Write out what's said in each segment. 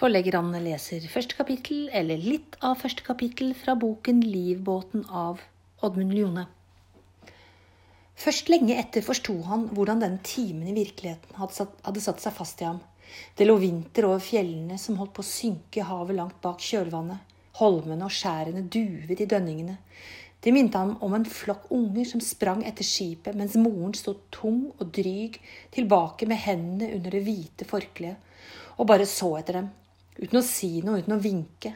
Forleggerne leser første kapittel, eller litt av første kapittel, fra boken 'Livbåten' av Oddmund Ljone. Først lenge etter forsto han hvordan den timen i virkeligheten hadde satt, seg fast i ham. Det lå vinter over fjellene som holdt på å synke havet langt bak kjølvannet. Holmene og skjærene duvet i dønningene. Det minte ham om en flokk unger som sprang etter skipet, mens moren sto tung og dryg tilbake med hendene under det hvite forkleet, og bare så etter dem, uten å si noe, uten å vinke.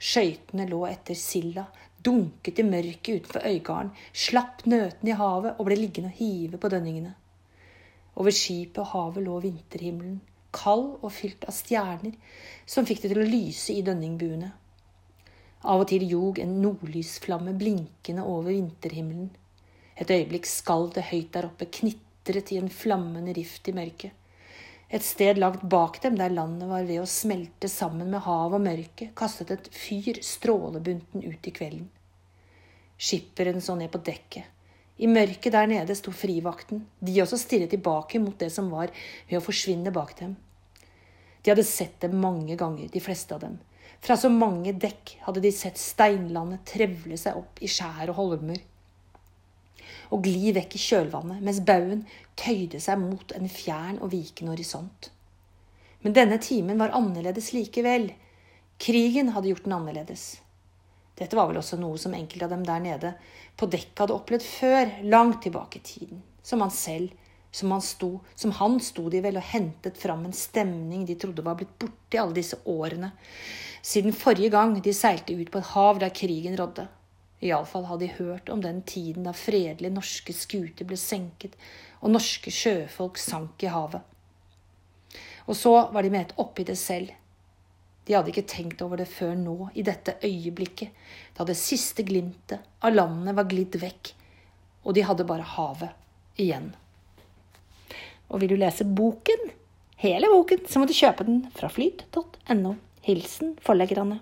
Skøytene lå etter silda, dunket i mørket utenfor øygarden, slapp nøtene i havet og ble liggende og hive på dønningene. Over skipet og havet lå vinterhimmelen, kald og fylt av stjerner, som fikk det til å lyse i dønningbuene. Av og til ljog en nordlysflamme blinkende over vinterhimmelen. Et øyeblikk skalv det høyt der oppe, knitret i en flammende rift i mørket. Et sted langt bak dem, der landet var ved å smelte sammen med hav og mørke, kastet et fyr strålebunten ut i kvelden. Skipperen så ned på dekket. I mørket der nede sto frivakten. De også stirret tilbake mot det som var ved å forsvinne bak dem. De hadde sett dem mange ganger, de fleste av dem. Fra så mange dekk hadde de sett steinlandet trevle seg opp i skjær og holmer og gli vekk i kjølvannet, mens baugen tøyde seg mot en fjern og vikende horisont. Men denne timen var annerledes likevel. Krigen hadde gjort den annerledes. Dette var vel også noe som enkelte av dem der nede på dekket hadde opplevd før, langt tilbake i tiden. Som han selv, som han sto, som han sto de vel og hentet fram en stemning de trodde var blitt borte i alle disse årene, siden forrige gang de seilte ut på et hav der krigen rådde. Iallfall hadde de hørt om den tiden da fredelige norske skuter ble senket og norske sjøfolk sank i havet. Og så var de med et oppi det selv. De hadde ikke tenkt over det før nå, i dette øyeblikket, da det siste glimtet av landet var glidd vekk, og de hadde bare havet igjen. Og vil du lese boken, hele boken, så må du kjøpe den fra flyt.no. Hilsen forleggerne.